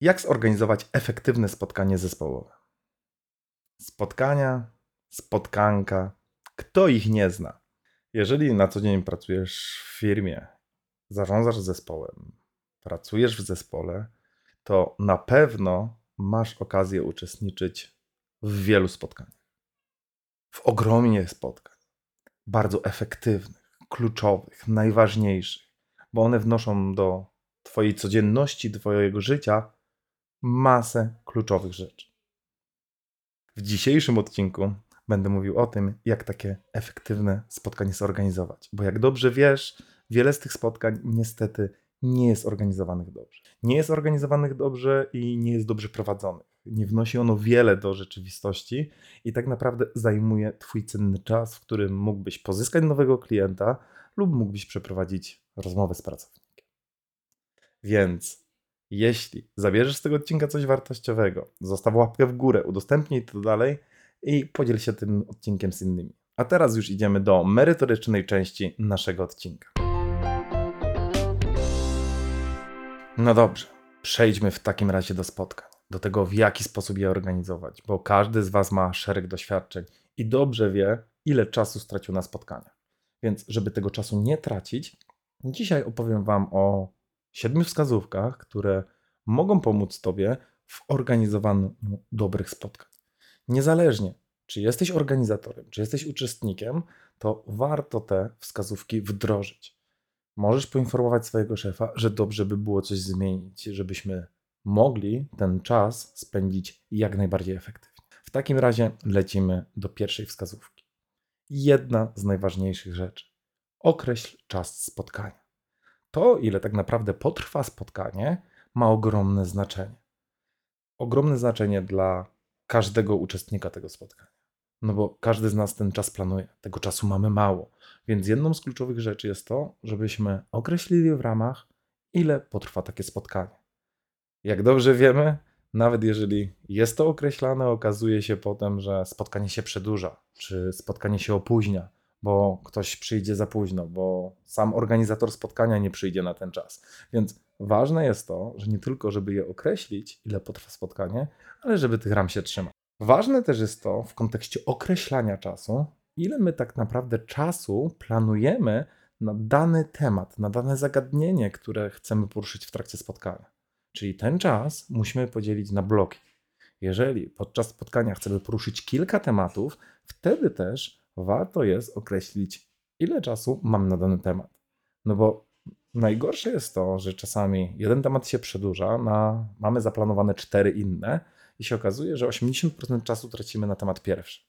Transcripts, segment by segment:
Jak zorganizować efektywne spotkanie zespołowe? Spotkania, spotkanka, kto ich nie zna? Jeżeli na co dzień pracujesz w firmie, zarządzasz zespołem, pracujesz w zespole, to na pewno masz okazję uczestniczyć w wielu spotkaniach. W ogromnie spotkań, bardzo efektywnych, kluczowych, najważniejszych, bo one wnoszą do Twojej codzienności, Twojego życia masę kluczowych rzeczy. W dzisiejszym odcinku będę mówił o tym, jak takie efektywne spotkanie zorganizować. Bo jak dobrze wiesz, wiele z tych spotkań niestety nie jest organizowanych dobrze. Nie jest organizowanych dobrze i nie jest dobrze prowadzonych. Nie wnosi ono wiele do rzeczywistości i tak naprawdę zajmuje Twój cenny czas, w którym mógłbyś pozyskać nowego klienta lub mógłbyś przeprowadzić rozmowę z pracownikiem. Więc jeśli zabierzesz z tego odcinka coś wartościowego, zostaw łapkę w górę, udostępnij to dalej i podziel się tym odcinkiem z innymi. A teraz już idziemy do merytorycznej części naszego odcinka. No dobrze, przejdźmy w takim razie do spotkań, do tego w jaki sposób je organizować, bo każdy z Was ma szereg doświadczeń i dobrze wie, ile czasu stracił na spotkania. Więc, żeby tego czasu nie tracić, dzisiaj opowiem Wam o siedmiu wskazówkach, które mogą pomóc Tobie w organizowaniu dobrych spotkań. Niezależnie, czy jesteś organizatorem, czy jesteś uczestnikiem, to warto te wskazówki wdrożyć. Możesz poinformować swojego szefa, że dobrze by było coś zmienić, żebyśmy mogli ten czas spędzić jak najbardziej efektywnie. W takim razie lecimy do pierwszej wskazówki. Jedna z najważniejszych rzeczy. Określ czas spotkania. To, ile tak naprawdę potrwa spotkanie, ma ogromne znaczenie. Ogromne znaczenie dla każdego uczestnika tego spotkania. No bo każdy z nas ten czas planuje, tego czasu mamy mało. Więc jedną z kluczowych rzeczy jest to, żebyśmy określili w ramach, ile potrwa takie spotkanie. Jak dobrze wiemy, nawet jeżeli jest to określane, okazuje się potem, że spotkanie się przedłuża, czy spotkanie się opóźnia, bo ktoś przyjdzie za późno, bo sam organizator spotkania nie przyjdzie na ten czas. Więc ważne jest to, że nie tylko, żeby je określić, ile potrwa spotkanie, ale żeby tych ram się trzymać. Ważne też jest to w kontekście określania czasu, ile my tak naprawdę czasu planujemy na dany temat, na dane zagadnienie, które chcemy poruszyć w trakcie spotkania. Czyli ten czas musimy podzielić na bloki. Jeżeli podczas spotkania chcemy poruszyć kilka tematów, wtedy też warto jest określić, ile czasu mam na dany temat. No bo najgorsze jest to, że czasami jeden temat się przedłuża, na, mamy zaplanowane cztery inne, i się okazuje, że 80% czasu tracimy na temat pierwszy.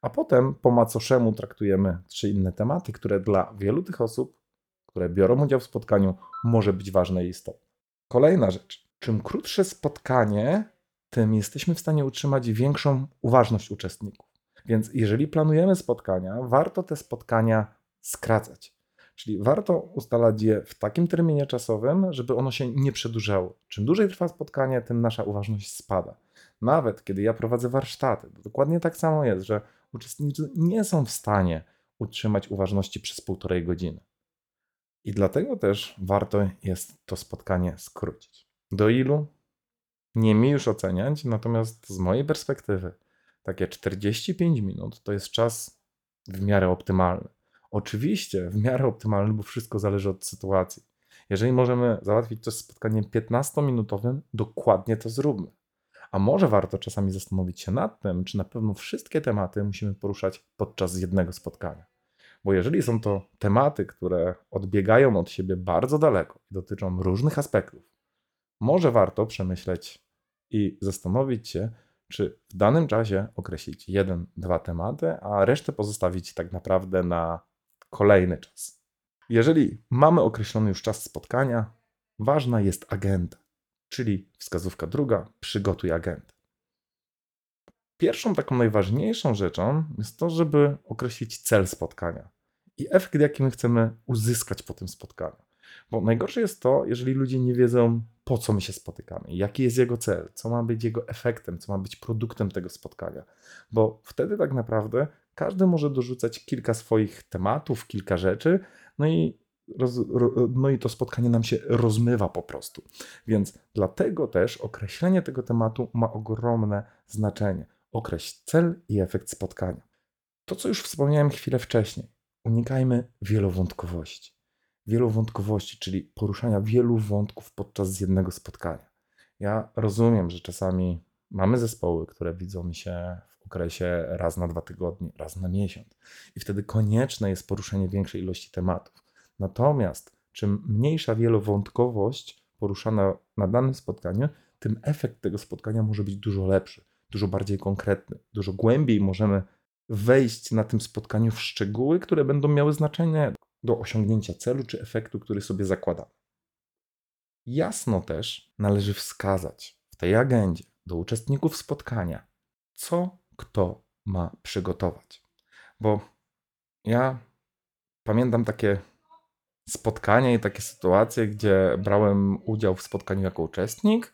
A potem po macoszemu traktujemy trzy inne tematy, które dla wielu tych osób, które biorą udział w spotkaniu, może być ważne i istotne. Kolejna rzecz. Czym krótsze spotkanie, tym jesteśmy w stanie utrzymać większą uważność uczestników. Więc jeżeli planujemy spotkania, warto te spotkania skracać. Czyli warto ustalać je w takim terminie czasowym, żeby ono się nie przedłużało. Czym dłużej trwa spotkanie, tym nasza uważność spada. Nawet kiedy ja prowadzę warsztaty, dokładnie tak samo jest, że uczestnicy nie są w stanie utrzymać uważności przez półtorej godziny. I dlatego też warto jest to spotkanie skrócić. Do ilu? Nie mi już oceniać, natomiast z mojej perspektywy takie 45 minut to jest czas w miarę optymalny. Oczywiście w miarę optymalny, bo wszystko zależy od sytuacji. Jeżeli możemy załatwić to spotkaniem 15-minutowym, dokładnie to zróbmy. A może warto czasami zastanowić się nad tym, czy na pewno wszystkie tematy musimy poruszać podczas jednego spotkania. Bo jeżeli są to tematy, które odbiegają od siebie bardzo daleko i dotyczą różnych aspektów, może warto przemyśleć i zastanowić się, czy w danym czasie określić jeden, dwa tematy, a resztę pozostawić tak naprawdę na kolejny czas. Jeżeli mamy określony już czas spotkania, ważna jest agenda, czyli wskazówka druga, przygotuj agentę. Pierwszą taką najważniejszą rzeczą jest to, żeby określić cel spotkania i efekt, jaki my chcemy uzyskać po tym spotkaniu. Bo najgorsze jest to, jeżeli ludzie nie wiedzą, po co my się spotykamy, jaki jest jego cel, co ma być jego efektem, co ma być produktem tego spotkania. Bo wtedy tak naprawdę każdy może dorzucać kilka swoich tematów, kilka rzeczy, no i, roz, no i to spotkanie nam się rozmywa po prostu. Więc dlatego też określenie tego tematu ma ogromne znaczenie. Określ cel i efekt spotkania. To, co już wspomniałem chwilę wcześniej, unikajmy wielowątkowości. Wielowątkowości, czyli poruszania wielu wątków podczas jednego spotkania. Ja rozumiem, że czasami mamy zespoły, które widzą się w okresie raz na dwa tygodnie, raz na miesiąc, i wtedy konieczne jest poruszenie większej ilości tematów. Natomiast czym mniejsza wielowątkowość poruszana na danym spotkaniu, tym efekt tego spotkania może być dużo lepszy dużo bardziej konkretny, dużo głębiej możemy wejść na tym spotkaniu w szczegóły, które będą miały znaczenie do osiągnięcia celu czy efektu, który sobie zakładamy. Jasno też należy wskazać w tej agendzie do uczestników spotkania, co kto ma przygotować. Bo ja pamiętam takie spotkania i takie sytuacje, gdzie brałem udział w spotkaniu jako uczestnik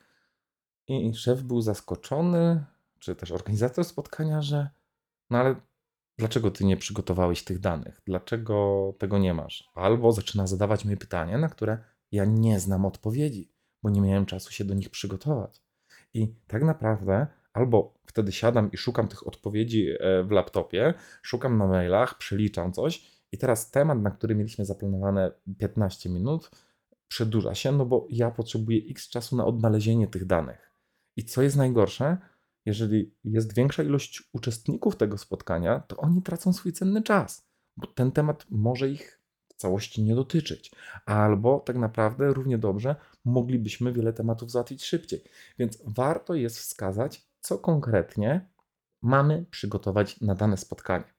i szef był zaskoczony, czy też organizator spotkania, że no ale dlaczego ty nie przygotowałeś tych danych? Dlaczego tego nie masz? Albo zaczyna zadawać mi pytania, na które ja nie znam odpowiedzi, bo nie miałem czasu się do nich przygotować. I tak naprawdę albo wtedy siadam i szukam tych odpowiedzi e, w laptopie, szukam na mailach, przeliczam coś i teraz temat, na który mieliśmy zaplanowane 15 minut, przedłuża się, no bo ja potrzebuję x czasu na odnalezienie tych danych. I co jest najgorsze, jeżeli jest większa ilość uczestników tego spotkania, to oni tracą swój cenny czas, bo ten temat może ich w całości nie dotyczyć. Albo tak naprawdę równie dobrze moglibyśmy wiele tematów załatwić szybciej. Więc warto jest wskazać, co konkretnie mamy przygotować na dane spotkanie.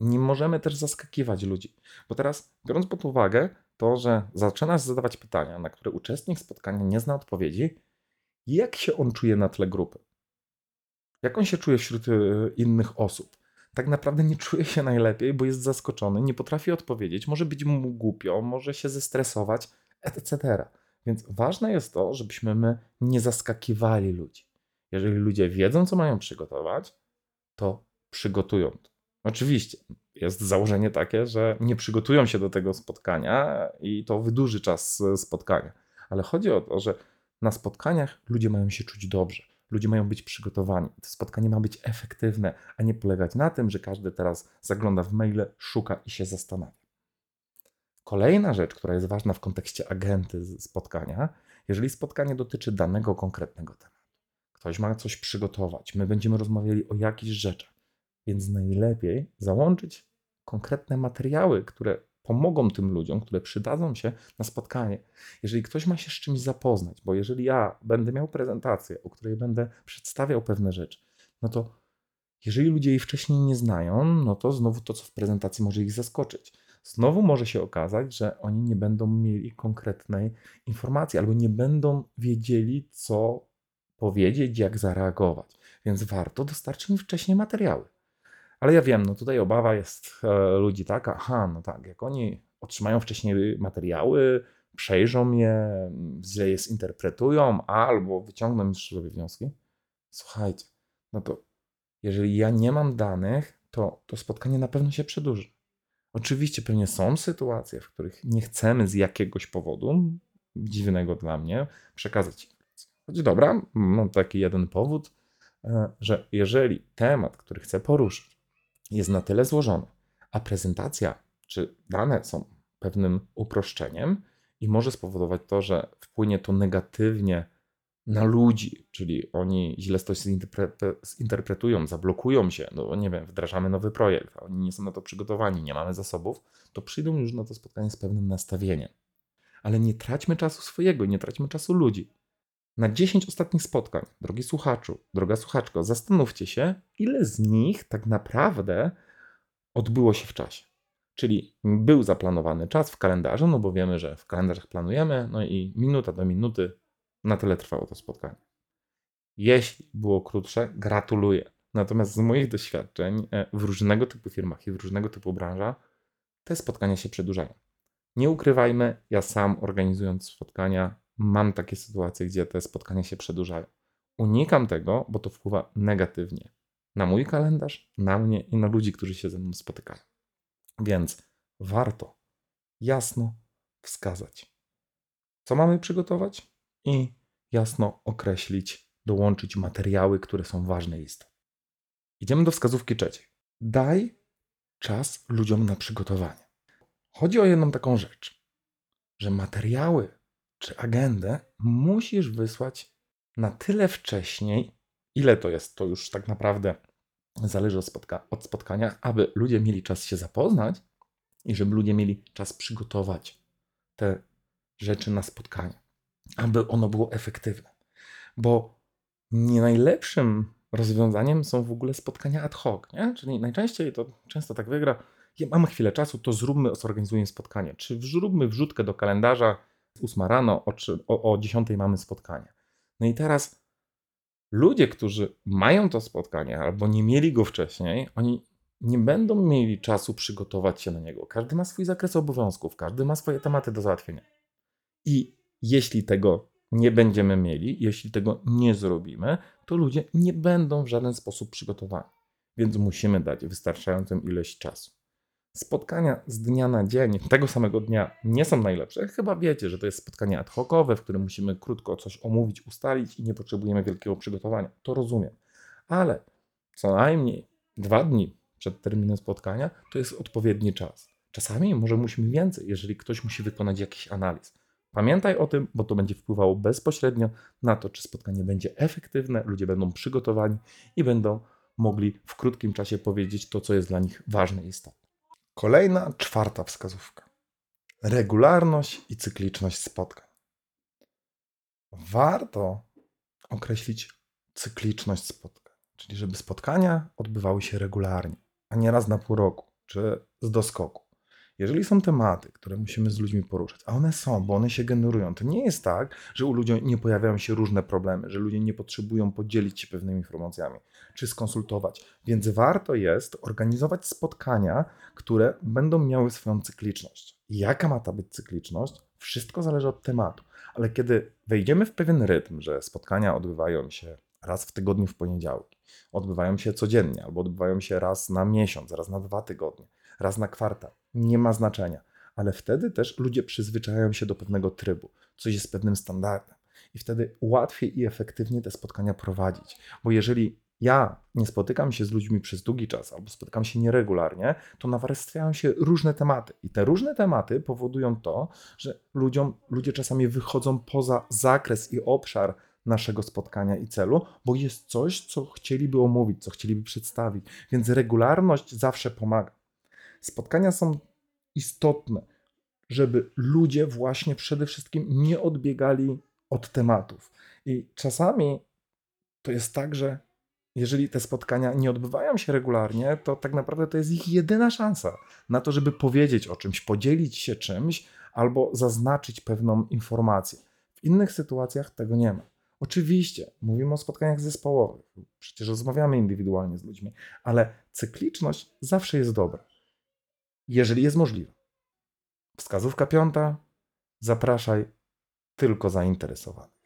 Nie możemy też zaskakiwać ludzi, bo teraz, biorąc pod uwagę to, że zaczynasz zadawać pytania, na które uczestnik spotkania nie zna odpowiedzi, jak się on czuje na tle grupy? Jak on się czuje wśród e, innych osób? Tak naprawdę nie czuje się najlepiej, bo jest zaskoczony, nie potrafi odpowiedzieć, może być mu głupio, może się zestresować, etc. Więc ważne jest to, żebyśmy my nie zaskakiwali ludzi. Jeżeli ludzie wiedzą, co mają przygotować, to przygotują to. Oczywiście jest założenie takie, że nie przygotują się do tego spotkania i to wydłuży czas e, spotkania. Ale chodzi o to, że na spotkaniach ludzie mają się czuć dobrze. Ludzie mają być przygotowani. To spotkanie ma być efektywne, a nie polegać na tym, że każdy teraz zagląda w maile, szuka i się zastanawia. Kolejna rzecz, która jest ważna w kontekście agenty spotkania, jeżeli spotkanie dotyczy danego konkretnego tematu. Ktoś ma coś przygotować, my będziemy rozmawiali o jakichś rzeczach, więc najlepiej załączyć konkretne materiały, które pomogą tym ludziom, które przydadzą się na spotkanie. Jeżeli ktoś ma się z czymś zapoznać, bo jeżeli ja będę miał prezentację, o której będę przedstawiał pewne rzeczy, no to jeżeli ludzie jej wcześniej nie znają, no to znowu to, co w prezentacji może ich zaskoczyć. Znowu może się okazać, że oni nie będą mieli konkretnej informacji albo nie będą wiedzieli, co powiedzieć, jak zareagować. Więc warto dostarczyć im wcześniej materiały. Ale ja wiem, no tutaj obawa jest e, ludzi taka, aha, no tak, jak oni otrzymają wcześniej materiały, przejrzą je, źle je zinterpretują, albo wyciągną już sobie wnioski. Słuchajcie, no to jeżeli ja nie mam danych, to to spotkanie na pewno się przedłuży. Oczywiście pewnie są sytuacje, w których nie chcemy z jakiegoś powodu, dziwnego dla mnie, przekazać informacji. Choć dobra, mam taki jeden powód, e, że jeżeli temat, który chcę poruszyć, jest na tyle złożony, a prezentacja czy dane są pewnym uproszczeniem i może spowodować to, że wpłynie to negatywnie na ludzi, czyli oni źle coś zinterpretują, zablokują się, no nie wiem, wdrażamy nowy projekt, a oni nie są na to przygotowani, nie mamy zasobów, to przyjdą już na to spotkanie z pewnym nastawieniem. Ale nie traćmy czasu swojego, nie traćmy czasu ludzi. Na 10 ostatnich spotkań, drogi słuchaczu, droga słuchaczko, zastanówcie się, ile z nich tak naprawdę odbyło się w czasie. Czyli był zaplanowany czas w kalendarzu, no bo wiemy, że w kalendarzach planujemy, no i minuta do minuty na tyle trwało to spotkanie. Jeśli było krótsze, gratuluję. Natomiast z moich doświadczeń e, w różnego typu firmach i w różnego typu branżach te spotkania się przedłużają. Nie ukrywajmy, ja sam organizując spotkania mam takie sytuacje, gdzie te spotkania się przedłużają. Unikam tego, bo to wpływa negatywnie na mój kalendarz, na mnie i na ludzi, którzy się ze mną spotykają. Więc warto jasno wskazać, co mamy przygotować i jasno określić, dołączyć materiały, które są ważne i istotne. Idziemy do wskazówki trzeciej. Daj czas ludziom na przygotowanie. Chodzi o jedną taką rzecz, że materiały czy agendę musisz wysłać na tyle wcześniej, ile to jest, to już tak naprawdę zależy od, spotka od spotkania, aby ludzie mieli czas się zapoznać i żeby ludzie mieli czas przygotować te rzeczy na spotkanie, aby ono było efektywne. Bo nie najlepszym rozwiązaniem są w ogóle spotkania ad hoc, nie? czyli najczęściej to często tak wygra, ja mam chwilę czasu, to zróbmy, zorganizujmy spotkanie, czy zróbmy wrzutkę do kalendarza, 8 rano, o, o, o 10 mamy spotkanie. No i teraz ludzie, którzy mają to spotkanie albo nie mieli go wcześniej, oni nie będą mieli czasu przygotować się na niego. Każdy ma swój zakres obowiązków, każdy ma swoje tematy do załatwienia. I jeśli tego nie będziemy mieli, jeśli tego nie zrobimy, to ludzie nie będą w żaden sposób przygotowani. Więc musimy dać wystarczającą ilość czasu. Spotkania z dnia na dzień, tego samego dnia, nie są najlepsze. Chyba wiecie, że to jest spotkanie ad hocowe, w którym musimy krótko coś omówić, ustalić i nie potrzebujemy wielkiego przygotowania. To rozumiem. Ale co najmniej dwa dni przed terminem spotkania to jest odpowiedni czas. Czasami może musimy więcej, jeżeli ktoś musi wykonać jakiś analiz. Pamiętaj o tym, bo to będzie wpływało bezpośrednio na to, czy spotkanie będzie efektywne, ludzie będą przygotowani i będą mogli w krótkim czasie powiedzieć to, co jest dla nich ważne i istotne. Kolejna, czwarta wskazówka. Regularność i cykliczność spotkań. Warto określić cykliczność spotkań, czyli żeby spotkania odbywały się regularnie, a nie raz na pół roku czy z doskoku. Jeżeli są tematy, które musimy z ludźmi poruszać, a one są, bo one się generują, to nie jest tak, że u ludzi nie pojawiają się różne problemy, że ludzie nie potrzebują podzielić się pewnymi informacjami czy skonsultować. Więc warto jest organizować spotkania, które będą miały swoją cykliczność. Jaka ma ta być cykliczność? Wszystko zależy od tematu, ale kiedy wejdziemy w pewien rytm, że spotkania odbywają się raz w tygodniu w poniedziałki, odbywają się codziennie albo odbywają się raz na miesiąc, raz na dwa tygodnie, raz na kwartał, nie ma znaczenia. Ale wtedy też ludzie przyzwyczajają się do pewnego trybu, coś jest pewnym standardem. I wtedy łatwiej i efektywnie te spotkania prowadzić. Bo jeżeli ja nie spotykam się z ludźmi przez długi czas albo spotykam się nieregularnie, to nawarstwiają się różne tematy. I te różne tematy powodują to, że ludziom, ludzie czasami wychodzą poza zakres i obszar naszego spotkania i celu, bo jest coś, co chcieliby omówić, co chcieliby przedstawić. Więc regularność zawsze pomaga. Spotkania są istotne, żeby ludzie właśnie przede wszystkim nie odbiegali od tematów. I czasami to jest tak, że jeżeli te spotkania nie odbywają się regularnie, to tak naprawdę to jest ich jedyna szansa na to, żeby powiedzieć o czymś, podzielić się czymś albo zaznaczyć pewną informację. W innych sytuacjach tego nie ma. Oczywiście mówimy o spotkaniach zespołowych, przecież rozmawiamy indywidualnie z ludźmi, ale cykliczność zawsze jest dobra jeżeli jest możliwe. Wskazówka piąta: zapraszaj tylko zainteresowanych.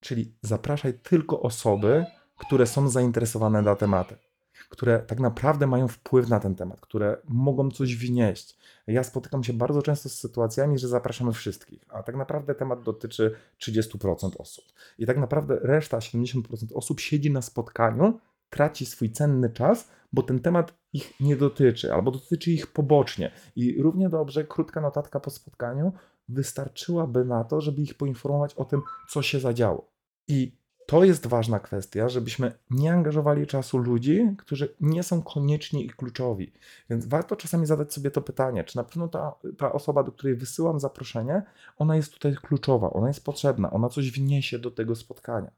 Czyli zapraszaj tylko osoby, które są zainteresowane na tematy, które tak naprawdę mają wpływ na ten temat, które mogą coś wnieść. Ja spotykam się bardzo często z sytuacjami, że zapraszamy wszystkich, a tak naprawdę temat dotyczy 30% osób. I tak naprawdę reszta, 70% osób siedzi na spotkaniu, traci swój cenny czas, bo ten temat ich nie dotyczy, albo dotyczy ich pobocznie. I równie dobrze krótka notatka po spotkaniu wystarczyłaby na to, żeby ich poinformować o tym, co się zadziało. I to jest ważna kwestia, żebyśmy nie angażowali czasu ludzi, którzy nie są koniecznie i kluczowi. Więc warto czasami zadać sobie to pytanie, czy na pewno ta, ta osoba, do której wysyłam zaproszenie, ona jest tutaj kluczowa, ona jest potrzebna, ona coś wniesie do tego spotkania.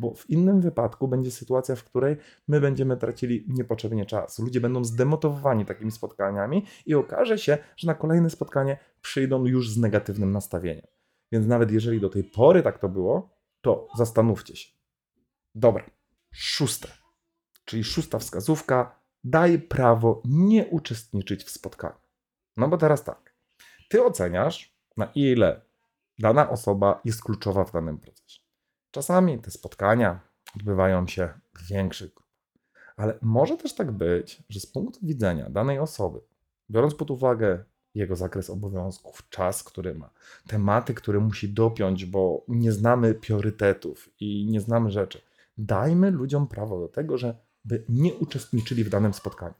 Bo w innym wypadku będzie sytuacja, w której my będziemy tracili niepotrzebnie czas. Ludzie będą zdemotywowani takimi spotkaniami i okaże się, że na kolejne spotkanie przyjdą już z negatywnym nastawieniem. Więc nawet jeżeli do tej pory tak to było, to zastanówcie się. Dobra, szóste, czyli szósta wskazówka, daj prawo nie uczestniczyć w spotkaniu. No bo teraz tak, ty oceniasz, na ile dana osoba jest kluczowa w danym procesie. Czasami te spotkania odbywają się w większych grupach, ale może też tak być, że z punktu widzenia danej osoby, biorąc pod uwagę jego zakres obowiązków, czas, który ma, tematy, które musi dopiąć, bo nie znamy priorytetów i nie znamy rzeczy. Dajmy ludziom prawo do tego, żeby nie uczestniczyli w danym spotkaniu.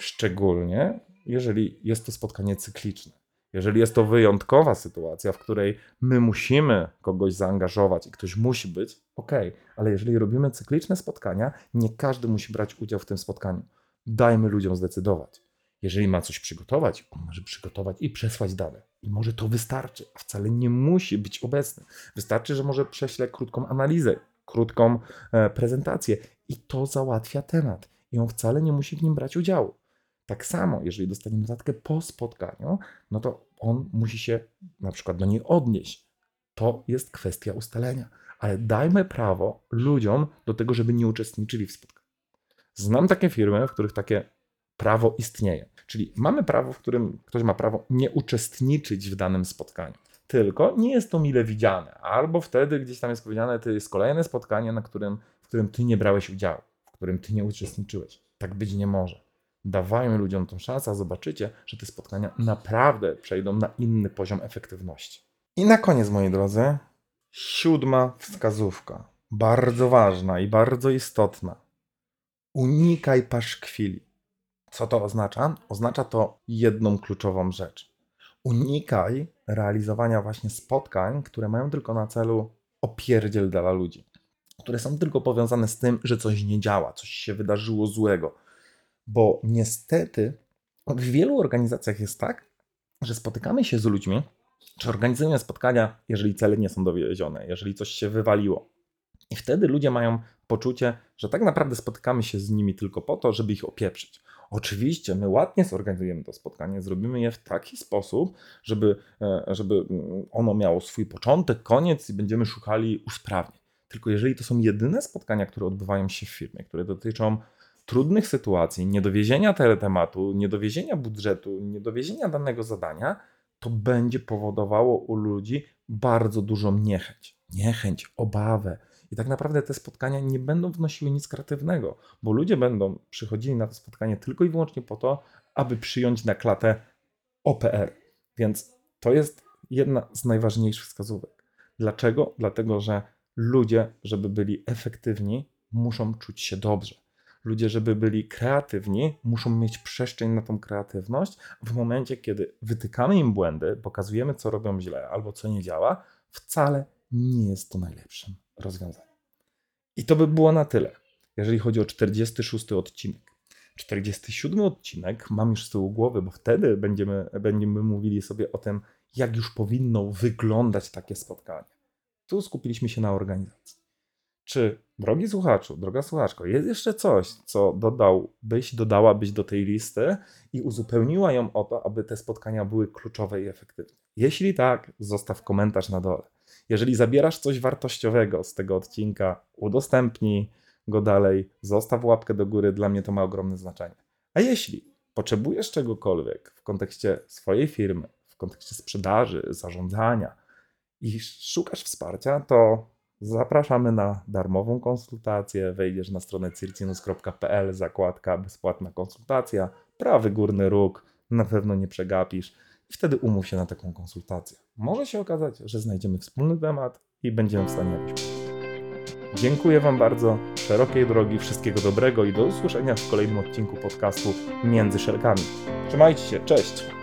Szczególnie jeżeli jest to spotkanie cykliczne. Jeżeli jest to wyjątkowa sytuacja, w której my musimy kogoś zaangażować i ktoś musi być, ok, ale jeżeli robimy cykliczne spotkania, nie każdy musi brać udział w tym spotkaniu. Dajmy ludziom zdecydować. Jeżeli ma coś przygotować, on może przygotować i przesłać dane. I może to wystarczy, a wcale nie musi być obecny. Wystarczy, że może prześle krótką analizę, krótką e, prezentację i to załatwia temat. I on wcale nie musi w nim brać udziału. Tak samo, jeżeli dostanie notatkę po spotkaniu, no to on musi się na przykład do niej odnieść. To jest kwestia ustalenia. Ale dajmy prawo ludziom do tego, żeby nie uczestniczyli w spotkaniu. Znam takie firmy, w których takie prawo istnieje. Czyli mamy prawo, w którym ktoś ma prawo nie uczestniczyć w danym spotkaniu. Tylko nie jest to mile widziane. Albo wtedy gdzieś tam jest powiedziane, to jest kolejne spotkanie, na którym, w którym ty nie brałeś udziału, w którym ty nie uczestniczyłeś. Tak być nie może. Dawajmy ludziom tą szansę, a zobaczycie, że te spotkania naprawdę przejdą na inny poziom efektywności. I na koniec, moi drodzy, siódma wskazówka. Bardzo ważna i bardzo istotna. Unikaj paszkwili. Co to oznacza? Oznacza to jedną kluczową rzecz. Unikaj realizowania właśnie spotkań, które mają tylko na celu opierdziel dla ludzi, które są tylko powiązane z tym, że coś nie działa, coś się wydarzyło złego. Bo niestety w wielu organizacjach jest tak, że spotykamy się z ludźmi, czy organizujemy spotkania, jeżeli cele nie są dowiezione, jeżeli coś się wywaliło. I wtedy ludzie mają poczucie, że tak naprawdę spotykamy się z nimi tylko po to, żeby ich opieprzyć. Oczywiście, my ładnie zorganizujemy to spotkanie, zrobimy je w taki sposób, żeby, e, żeby ono miało swój początek, koniec i będziemy szukali usprawnień. Tylko jeżeli to są jedyne spotkania, które odbywają się w firmie, które dotyczą trudnych sytuacji, niedowiezienia teletematu, niedowiezienia budżetu, niedowiezienia danego zadania, to będzie powodowało u ludzi bardzo dużą niechęć. Niechęć, obawę, i tak naprawdę te spotkania nie będą wnosiły nic kreatywnego, bo ludzie będą przychodzili na to spotkanie tylko i wyłącznie po to, aby przyjąć na klatę OPR. Więc to jest jedna z najważniejszych wskazówek. Dlaczego? Dlatego, że ludzie, żeby byli efektywni, muszą czuć się dobrze. Ludzie, żeby byli kreatywni, muszą mieć przestrzeń na tą kreatywność. W momencie, kiedy wytykamy im błędy, pokazujemy, co robią źle albo co nie działa, wcale nie jest to najlepszym rozwiązaniem. I to by było na tyle, jeżeli chodzi o 46 odcinek. 47 odcinek mam już z tyłu głowy, bo wtedy będziemy, będziemy mówili sobie o tym, jak już powinno wyglądać takie spotkanie. Tu skupiliśmy się na organizacji. Czy, drogi słuchaczu, droga słuchaczko, jest jeszcze coś, co dodałbyś, dodałabyś do tej listy i uzupełniła ją o to, aby te spotkania były kluczowe i efektywne? Jeśli tak, zostaw komentarz na dole. Jeżeli zabierasz coś wartościowego z tego odcinka, udostępnij go dalej, zostaw łapkę do góry, dla mnie to ma ogromne znaczenie. A jeśli potrzebujesz czegokolwiek w kontekście swojej firmy, w kontekście sprzedaży, zarządzania i szukasz wsparcia, to zapraszamy na darmową konsultację. Wejdziesz na stronę circinus.pl, zakładka bezpłatna konsultacja, prawy górny róg, na pewno nie przegapisz i wtedy umów się na taką konsultację. Może się okazać, że znajdziemy wspólny temat i będziemy w stanie jakoś Dziękuję Wam bardzo, szerokiej drogi, wszystkiego dobrego i do usłyszenia w kolejnym odcinku podcastu Między Szelkami. Trzymajcie się, cześć!